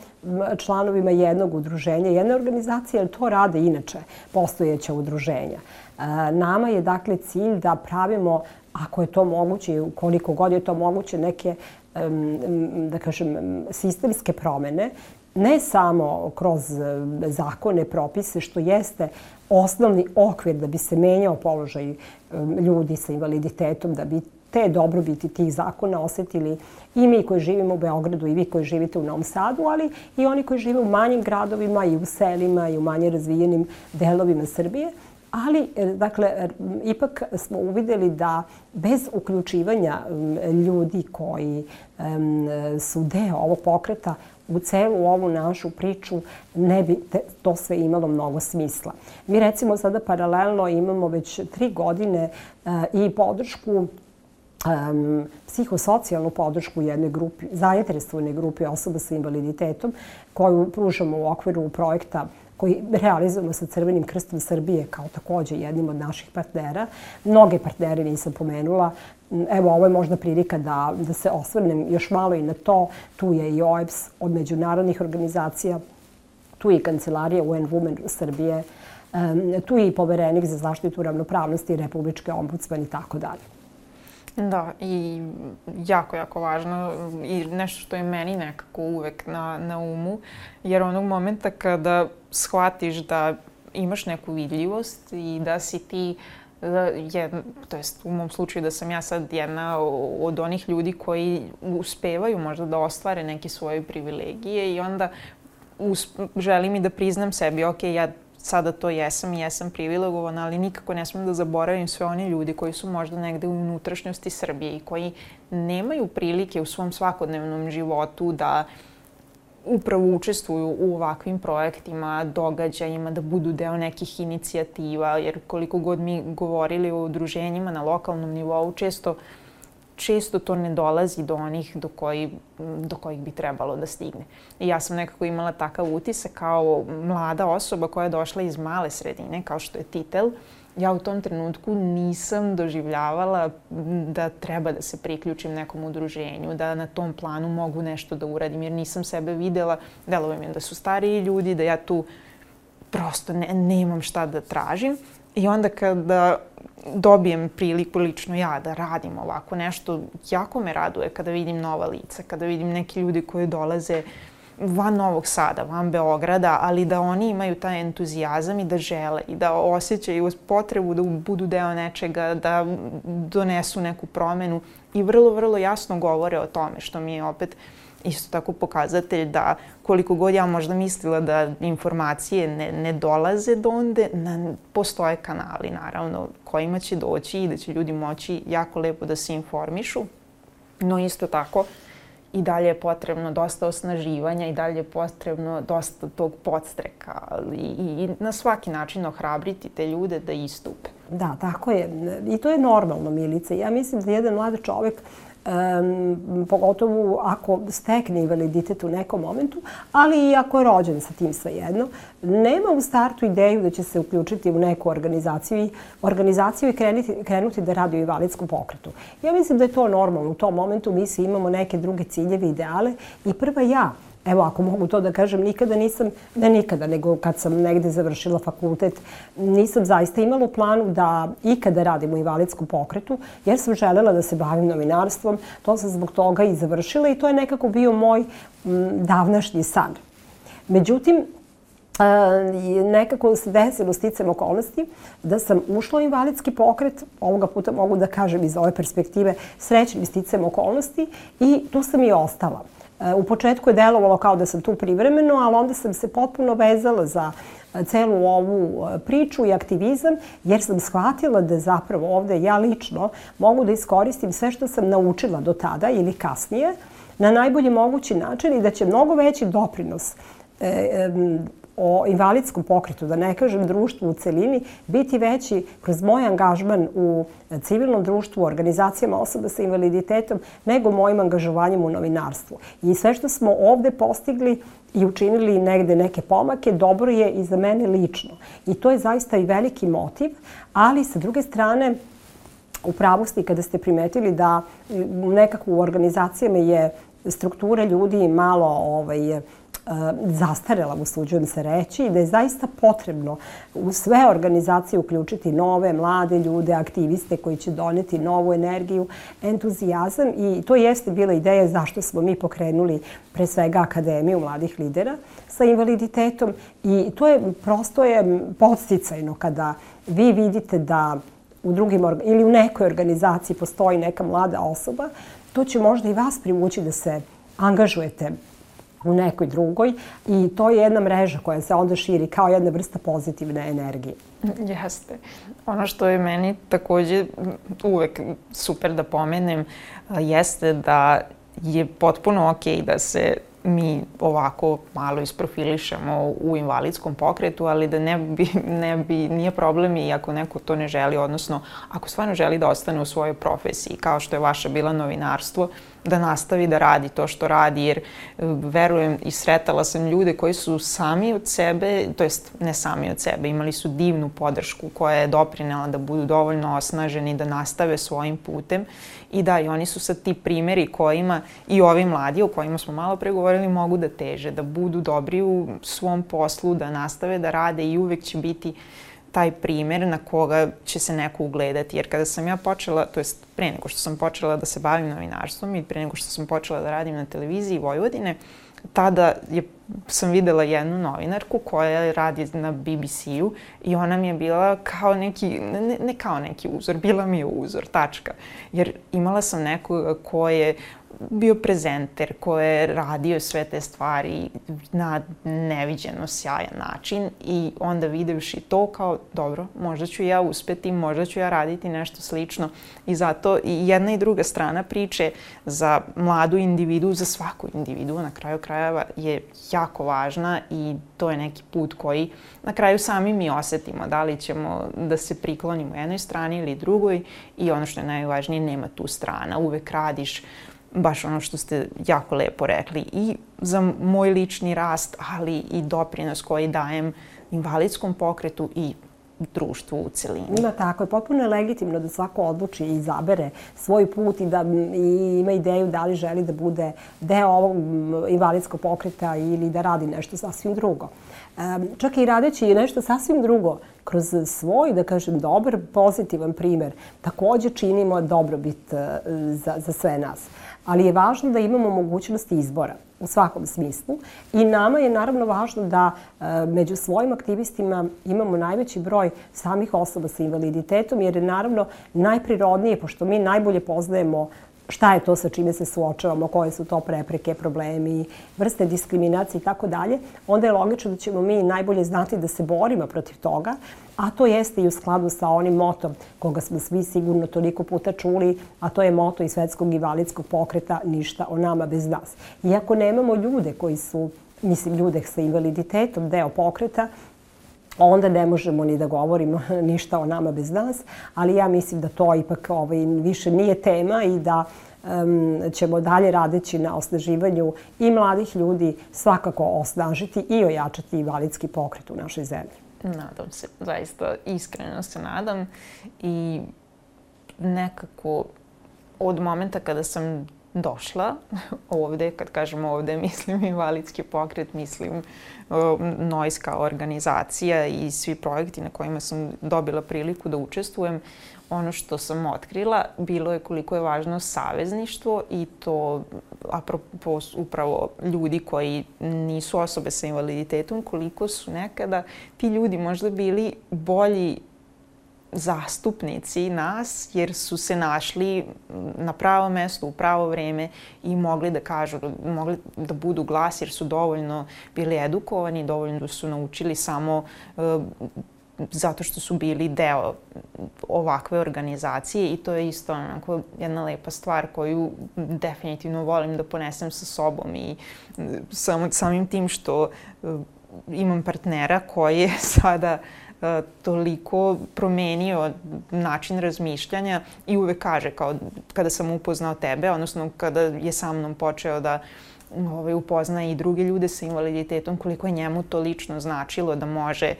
članovima jednog udruženja, jedne organizacije, jer to rade inače postojeća udruženja. E, nama je dakle cilj da pravimo ako je to moguće i koliko god je to moguće, neke, da kažem, sistemske promene, ne samo kroz zakone, propise, što jeste osnovni okvir da bi se menjao položaj ljudi sa invaliditetom, da bi te dobrobiti tih zakona osetili i mi koji živimo u Beogradu i vi koji živite u Novom Sadu, ali i oni koji žive u manjim gradovima i u selima i u manje razvijenim delovima Srbije. Ali, e, dakle, e, ipak smo uvideli da bez uključivanja ljudi koji su deo ovog pokreta u celu ovu našu priču ne bi to sve imalo mnogo smisla. Mi recimo sada paralelno imamo već tri godine e, i podršku um, psihosocijalnu podršku jedne grupi, zainteresovane grupe osoba sa invaliditetom koju pružamo u okviru projekta koji realizujemo sa Crvenim krstom Srbije kao takođe jednim od naših partnera. Mnoge partnere nisam pomenula. Evo, ovo je možda prilika da, da se osvrnem još malo i na to. Tu je i OEBS od međunarodnih organizacija, tu je i Kancelarija UN Women Srbije, tu je i poverenik za zaštitu ravnopravnosti, republičke ombudsman i tako dalje. Da, i jako, jako važno i nešto što je meni nekako uvek na, na umu, jer onog momenta kada shvatiš da imaš neku vidljivost i da si ti da je, to jest u mom slučaju da sam ja sad jedna od onih ljudi koji uspevaju možda da ostvare neke svoje privilegije i onda usp, želim i da priznam sebi, ok, ja sada to jesam i jesam privilegovana, ali nikako ne smem da zaboravim sve one ljudi koji su možda negde u unutrašnjosti Srbije i koji nemaju prilike u svom svakodnevnom životu da upravo učestvuju u ovakvim projektima, događajima, da budu deo nekih inicijativa, jer koliko god mi govorili o udruženjima na lokalnom nivou, često uh, često to ne dolazi do onih do, koji, do kojih bi trebalo da stigne. I ja sam nekako imala takav utisak kao mlada osoba koja je došla iz male sredine, kao što je Titel. Ja u tom trenutku nisam doživljavala da treba da se priključim nekom udruženju, da na tom planu mogu nešto da uradim, jer nisam sebe videla, delovim je da su stariji ljudi, da ja tu prosto ne, nemam šta da tražim. I onda kada dobijem priliku lično ja da radim ovako nešto, jako me raduje kada vidim nova lica, kada vidim neki ljudi koji dolaze van Novog Sada, van Beograda, ali da oni imaju taj entuzijazam i da žele i da osjećaju potrebu da budu deo nečega, da donesu neku promenu i vrlo, vrlo jasno govore o tome, što mi je opet isto tako pokazatelj da koliko god ja možda mislila da informacije ne, ne dolaze do onde, na, postoje kanali naravno kojima će doći i da će ljudi moći jako lepo da se informišu. No isto tako i dalje je potrebno dosta osnaživanja i dalje je potrebno dosta tog podstreka ali i, i na svaki način ohrabriti te ljude da istupe. Da, tako je. I to je normalno, Milice. Ja mislim da jedan mlad čovek um, pogotovo ako stekne invaliditet u nekom momentu, ali i ako je rođen sa tim svejedno, nema u startu ideju da će se uključiti u neku organizaciju i, organizaciju i krenuti, krenuti da radi u invalidskom pokretu. Ja mislim da je to normalno. U tom momentu mi svi imamo neke druge ciljeve, ideale i prva ja Evo, ako mogu to da kažem, nikada nisam, ne nikada, nego kad sam negde završila fakultet, nisam zaista imala u planu da ikada radim u invalidskom pokretu, jer sam želela da se bavim novinarstvom. To sam zbog toga i završila i to je nekako bio moj m, davnašnji san. Međutim, e, nekako se desilo sticam okolnosti da sam ušla u invalidski pokret, ovoga puta mogu da kažem iz ove perspektive, srećnim sticam okolnosti i tu sam i ostala. U početku je delovalo kao da sam tu privremeno, ali onda sam se potpuno vezala za celu ovu e, priču i aktivizam, jer sam shvatila da zapravo ovde ja lično mogu da iskoristim sve što sam naučila do tada ili kasnije na najbolji mogući način i da će mnogo veći doprinos e, o invalidskom pokretu, da ne kažem društvu u celini, biti veći kroz moj angažman u civilnom društvu, organizacijama osoba sa invaliditetom, nego mojim angažovanjem u novinarstvu. I sve što smo ovde postigli i učinili negde neke pomake, dobro je i za mene lično. I to je zaista i veliki motiv, ali sa druge strane, u pravosti kada ste primetili da nekako u organizacijama je struktura ljudi malo ovaj, zastarela, usuđujem se reći, da je zaista potrebno u sve organizacije uključiti nove, mlade ljude, aktiviste koji će doneti novu energiju, entuzijazam i to jeste bila ideja zašto smo mi pokrenuli pre svega Akademiju mladih lidera sa invaliditetom i to je prosto je podsticajno kada vi vidite da u drugim ili u nekoj organizaciji postoji neka mlada osoba, to će možda i vas privući da se angažujete u nekoj drugoj i to je jedna mreža koja se onda širi kao jedna vrsta pozitivne energije. Jeste. Ono što je meni takođe uvek super da pomenem jeste da je potpuno okej okay da se mi ovako malo isprofilišemo u invalidskom pokretu, ali da ne bi, ne bi, nije problem i ako neko to ne želi, odnosno ako stvarno želi da ostane u svojoj profesiji, kao što je vaša bila novinarstvo, da nastavi da radi to što radi, jer e, verujem i sretala sam ljude koji su sami od sebe, to jest ne sami od sebe, imali su divnu podršku koja je doprinela da budu dovoljno osnaženi da nastave svojim putem. I da i oni su sad ti primeri kojima i ovi mladi o kojima smo malo pregovorili mogu da teže, da budu dobri u svom poslu, da nastave da rade i uvek će biti uh, taj primer na koga će se neko ugledati. Jer kada sam ja počela, to jest pre nego što sam počela da se bavim novinarstvom i pre nego što sam počela da radim na televiziji Vojvodine, tada je, sam videla jednu novinarku koja radi na BBC-u i ona mi je bila kao neki, ne, ne kao neki uzor, bila mi je uzor, tačka. Jer imala sam nekoga ko je bio prezenter koji je radio sve te stvari na neviđeno sjajan način i onda videvši to kao dobro, možda ću ja uspeti, možda ću ja raditi nešto slično. I zato i jedna i druga strana priče za mladu individu, za svaku individu na kraju krajeva je jako važna i to je neki put koji na kraju sami mi osetimo da li ćemo da se priklonimo jednoj strani ili drugoj i ono što je najvažnije nema tu strana, uvek radiš baš ono što ste jako lepo rekli i za moj lični rast, ali i doprinos koji dajem invalidskom pokretu i društvu u celini. Ima tako je. Potpuno je legitimno da svako odluči i izabere svoj put i da i ima ideju da li želi da bude deo ovog invalidskog pokreta ili da radi nešto sasvim drugo. Čak i radeći nešto sasvim drugo, kroz svoj, da kažem, dobar, pozitivan primer, takođe činimo dobrobit e, za, za sve nas ali je važno da imamo mogućnost izbora u svakom smislu i nama je naravno važno da e, među svojim aktivistima imamo najveći broj samih osoba sa invaliditetom jer je naravno najprirodnije, pošto mi najbolje poznajemo šta je to sa čime se suočavamo, koje su to prepreke, problemi, vrste diskriminacije i tako dalje, onda je logično da ćemo mi najbolje znati da se borimo protiv toga, a to jeste i u skladu sa onim motom koga smo svi sigurno toliko puta čuli, a to je moto i svetskog i validskog pokreta ništa o nama bez nas. Iako nemamo ljude koji su, mislim ljude sa invaliditetom, deo pokreta, onda ne možemo ni da govorimo (laughs) ništa o nama bez nas, ali ja mislim da to ipak ovaj, više nije tema i da um, ćemo dalje radeći na osnaživanju i mladih ljudi svakako osnažiti i ojačati invalidski pokret u našoj zemlji. Nadam se, zaista iskreno se nadam i nekako od momenta kada sam došla. (laughs) Ovde, kad kažem ovde, mislim invalidski pokret, mislim Nojska organizacija i svi projekti na kojima sam dobila priliku da učestvujem, ono što sam otkrila bilo je koliko je važno savezništvo i to apropo upravo ljudi koji nisu osobe sa invaliditetom, koliko su nekada ti ljudi možda bili bolji zastupnici nas, jer su se našli na pravo mesto, u pravo vreme i mogli da kažu, mogli da budu glas jer su dovoljno bili edukovani, dovoljno da su naučili samo uh, zato što su bili deo ovakve organizacije i to je isto onako jedna lepa stvar koju definitivno volim da ponesem sa sobom i sam, samim tim što uh, imam partnera koji je (laughs) sada uh, toliko promenio način razmišljanja i uvek kaže kao kada sam upoznao tebe, odnosno kada je sa mnom počeo da ovaj, upozna i druge ljude sa invaliditetom, koliko je njemu to lično značilo da može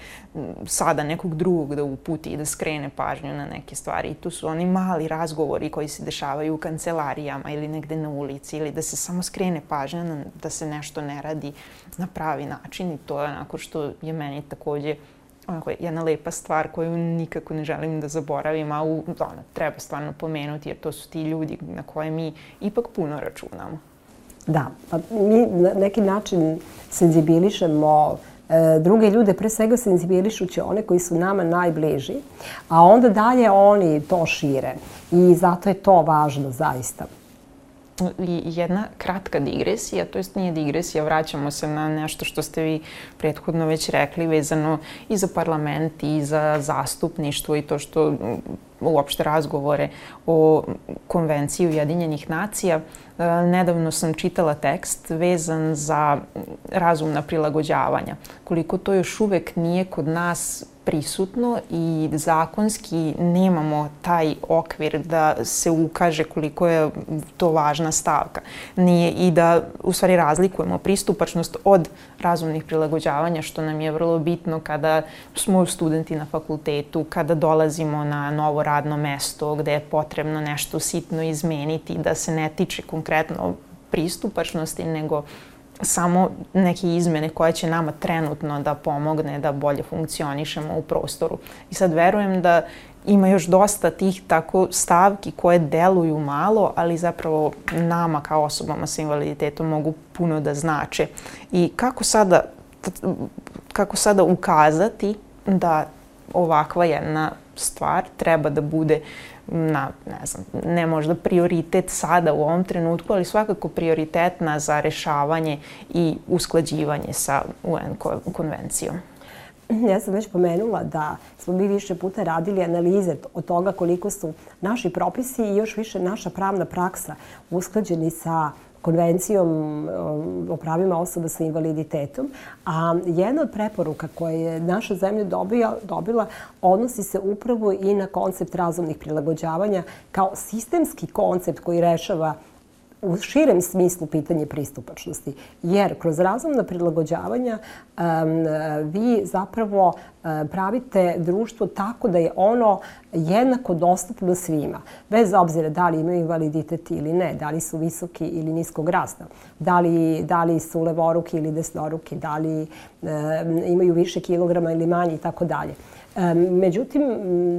sada nekog drugog da uputi i da skrene pažnju na neke stvari. I tu su oni mali razgovori koji se dešavaju u kancelarijama ili negde na ulici ili da se samo skrene pažnja na, da se nešto ne radi na pravi način i to je onako što je meni takođe onako jedna lepa stvar koju nikako ne želim da zaboravim, a u, ono, treba stvarno pomenuti jer to su ti ljudi na koje mi ipak puno računamo. Da, pa mi na neki način senzibilišemo e, druge ljude, pre svega senzibilišući one koji su nama najbliži, a onda dalje oni to šire. I zato je to važno zaista jedna kratka digresija, to jest nije digresija, vraćamo se na nešto što ste vi prethodno već rekli vezano i za parlament i za zastupništvo i to što uopšte razgovore o konvenciji Ujedinjenih nacija. E, nedavno sam čitala tekst vezan za razumna prilagođavanja. Koliko to još uvek nije kod nas prisutno i zakonski nemamo taj okvir da se ukaže koliko je to važna stavka. Nije i da u stvari razlikujemo pristupačnost od razumnih prilagođavanja što nam je vrlo bitno kada smo studenti na fakultetu, kada dolazimo na novo radno mesto gde je potrebno nešto sitno izmeniti da se ne tiče konkretno pristupačnosti nego samo neke izmene koje će nama trenutno da pomogne da bolje funkcionišemo u prostoru. I sad verujem da ima još dosta tih tako stavki koje deluju malo, ali zapravo nama kao osobama sa invaliditetom mogu puno da znače. I kako sada, kako sada ukazati da ovakva jedna stvar treba da bude na, ne znam, ne možda prioritet sada u ovom trenutku, ali svakako prioritetna za rešavanje i usklađivanje sa UN konvencijom. Ja sam već pomenula da smo mi više puta radili analize od toga koliko su naši propisi i još više naša pravna praksa usklađeni sa konvencijom um, o pravima osoba sa invaliditetom, a jedna od preporuka koje je naša zemlja dobija, dobila odnosi se upravo i na koncept razumnih prilagođavanja kao sistemski koncept koji rešava u širem smislu pitanje pristupačnosti. Jer kroz razumna prilagođavanja um, vi zapravo pravite društvo tako da je ono jednako dostupno svima. Bez obzira da li imaju invaliditet ili ne, da li su visoki ili niskog rasta, da li, da li su levoruki ili desnoruki, da li um, imaju više kilograma ili manje i tako dalje. Međutim,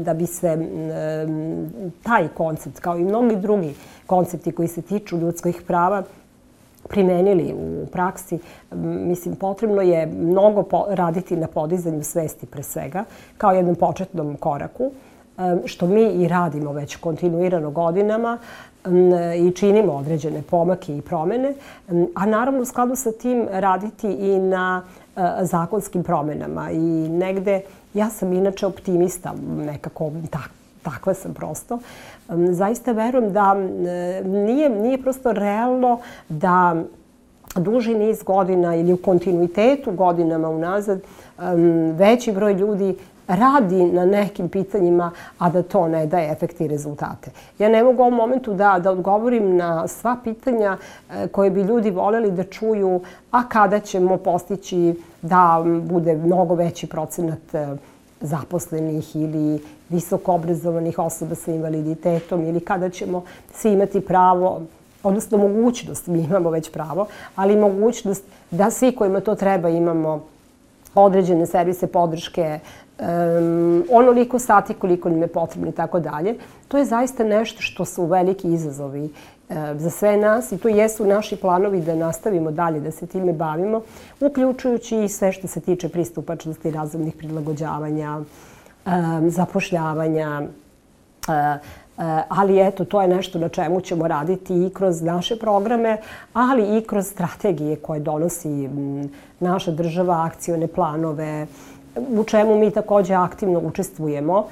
da bi se taj koncept, kao i mnogi drugi koncepti koji se tiču ljudskih prava, primenili u praksi, mislim, potrebno je mnogo raditi na podizanju svesti pre svega, kao jednom početnom koraku. što mi i radimo već kontinuirano godinama i činimo određene pomake i promene, a naravno u skladu sa tim raditi i na zakonskim promenama i negde ja sam inače optimista, nekako tak, takva sam prosto. Zaista verujem da nije, nije prosto realno da duži niz godina ili u kontinuitetu godinama unazad veći broj ljudi radi na nekim pitanjima, a da to ne daje efekte i rezultate. Ja ne mogu u ovom momentu da, da odgovorim na sva pitanja e, koje bi ljudi voleli da čuju, a kada ćemo postići da bude mnogo veći procenat e, zaposlenih ili visoko obrazovanih osoba sa invaliditetom ili kada ćemo svi imati pravo odnosno mogućnost, mi imamo već pravo, ali mogućnost da svi kojima to treba imamo određene servise podrške, um, onoliko sati koliko nam je potrebno i tako dalje. To je zaista nešto što su veliki izazovi za sve nas i to jesu naši planovi da nastavimo dalje da se time bavimo, uključujući i sve što se tiče pristupačnosti razumnih prilagođavanja, um, zapošljavanja, uh, ali eto, to je nešto na čemu ćemo raditi i kroz naše programe, ali i kroz strategije koje donosi naša država, akcione planove, u čemu mi takođe aktivno učestvujemo,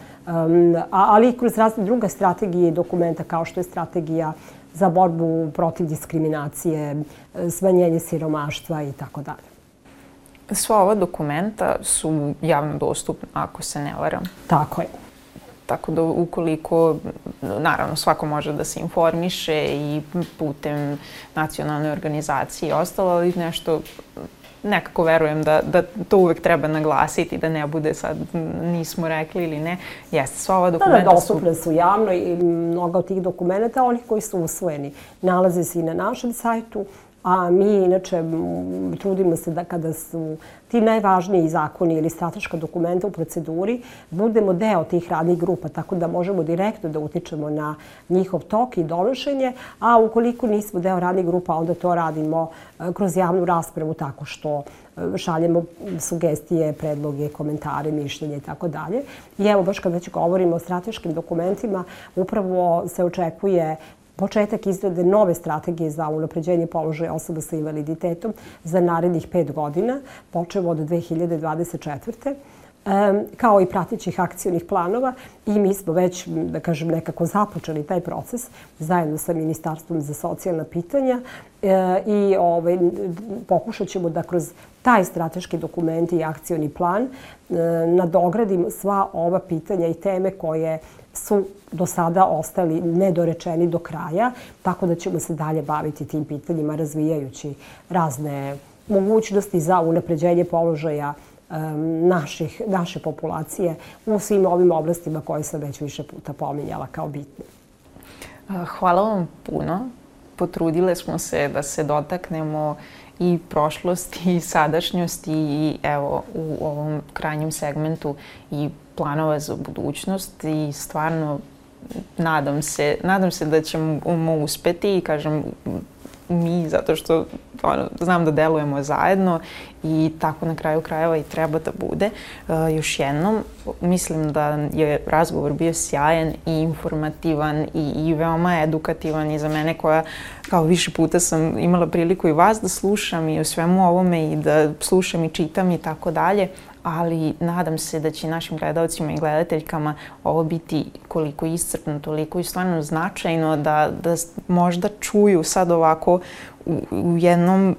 ali i kroz razne druge strategije i dokumenta kao što je strategija za borbu protiv diskriminacije, smanjenje siromaštva i tako dalje. Sva ova dokumenta su javno dostupna, ako se ne varam. Tako je. Tako da ukoliko, naravno svako može da se informiše i putem nacionalne organizacije i ostalo, ali nešto nekako verujem da, da to uvek treba naglasiti, da ne bude sad nismo rekli ili ne. Jeste, sva ova dokumenta da, da, dostupne su... javno i mnoga od tih dokumenta, onih koji su usvojeni, nalaze se i na našem sajtu, a mi inače trudimo se da kada su ti najvažniji zakoni ili strateška dokumenta u proceduri, budemo deo tih radnih grupa, tako da možemo direktno da utičemo na njihov tok i donošenje, a ukoliko nismo deo radnih grupa, onda to radimo e, kroz javnu raspravu tako što e, šaljemo sugestije, predloge, komentare, mišljenje i tako dalje. I evo, baš kad već govorimo o strateškim dokumentima, upravo se očekuje početak izrade nove strategije za unapređenje položaja osoba sa invaliditetom za narednih pet godina, počeo od 2024 kao i pratićih akcijnih planova i mi smo već, da kažem, nekako započeli taj proces zajedno sa Ministarstvom za socijalna pitanja e, i ovaj, pokušat ćemo da kroz taj strateški dokument i akcijni plan e, nadogradimo sva ova pitanja i teme koje su do sada ostali nedorečeni do kraja, tako da ćemo se dalje baviti tim pitanjima razvijajući razne mogućnosti za unapređenje položaja naših, naše populacije u svim ovim oblastima koje sam već više puta pominjala kao bitne. Hvala vam puno. Potrudile smo se da se dotaknemo i prošlosti i sadašnjosti i evo u ovom krajnjem segmentu i planova za budućnost i stvarno nadam se, nadam se da ćemo uspeti i kažem mi zato što ono, znam da delujemo zajedno i tako na kraju krajeva i treba da bude. Uh, još jednom, mislim da je razgovor bio sjajan i informativan i, i veoma edukativan i za mene koja kao više puta sam imala priliku i vas da slušam i o svemu ovome i da slušam i čitam i tako dalje ali nadam se da će našim gledalcima i gledateljkama ovo biti koliko iscrpno, toliko i stvarno značajno da, da možda čuju sad ovako u, u jednom,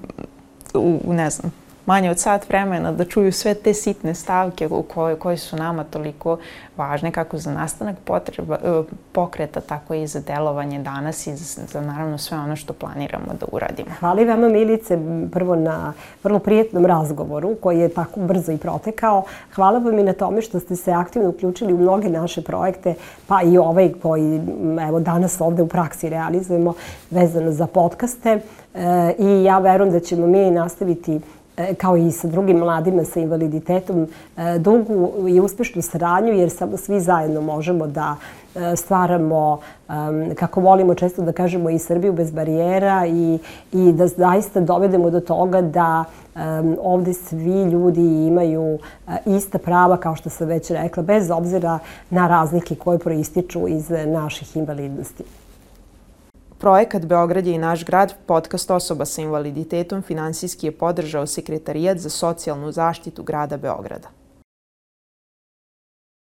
u, ne znam, manje od sat vremena da čuju sve te sitne stavke koje, koje su nama toliko važne kako za nastanak potreba, e, pokreta, tako i za delovanje danas i za, za naravno sve ono što planiramo da uradimo. Hvala vama Milice prvo na vrlo prijetnom razgovoru koji je tako brzo i protekao. Hvala vam i na tome što ste se aktivno uključili u mnoge naše projekte, pa i ovaj koji evo danas ovde u praksi realizujemo vezano za podcaste. E, I ja verujem da ćemo mi nastaviti kao i sa drugim mladima sa invaliditetom, e, dugu i uspešnu saradnju, jer samo svi zajedno možemo da e, stvaramo, kako volimo često da kažemo, i Srbiju bez barijera i, i da zaista dovedemo do toga da ovde svi ljudi imaju ista prava, kao što sam već rekla, bez obzira na razlike koje proističu iz naših invalidnosti. Projekat Beograd je i naš grad, podcast osoba sa invaliditetom, finansijski je podržao Sekretarijat za socijalnu zaštitu grada Beograda.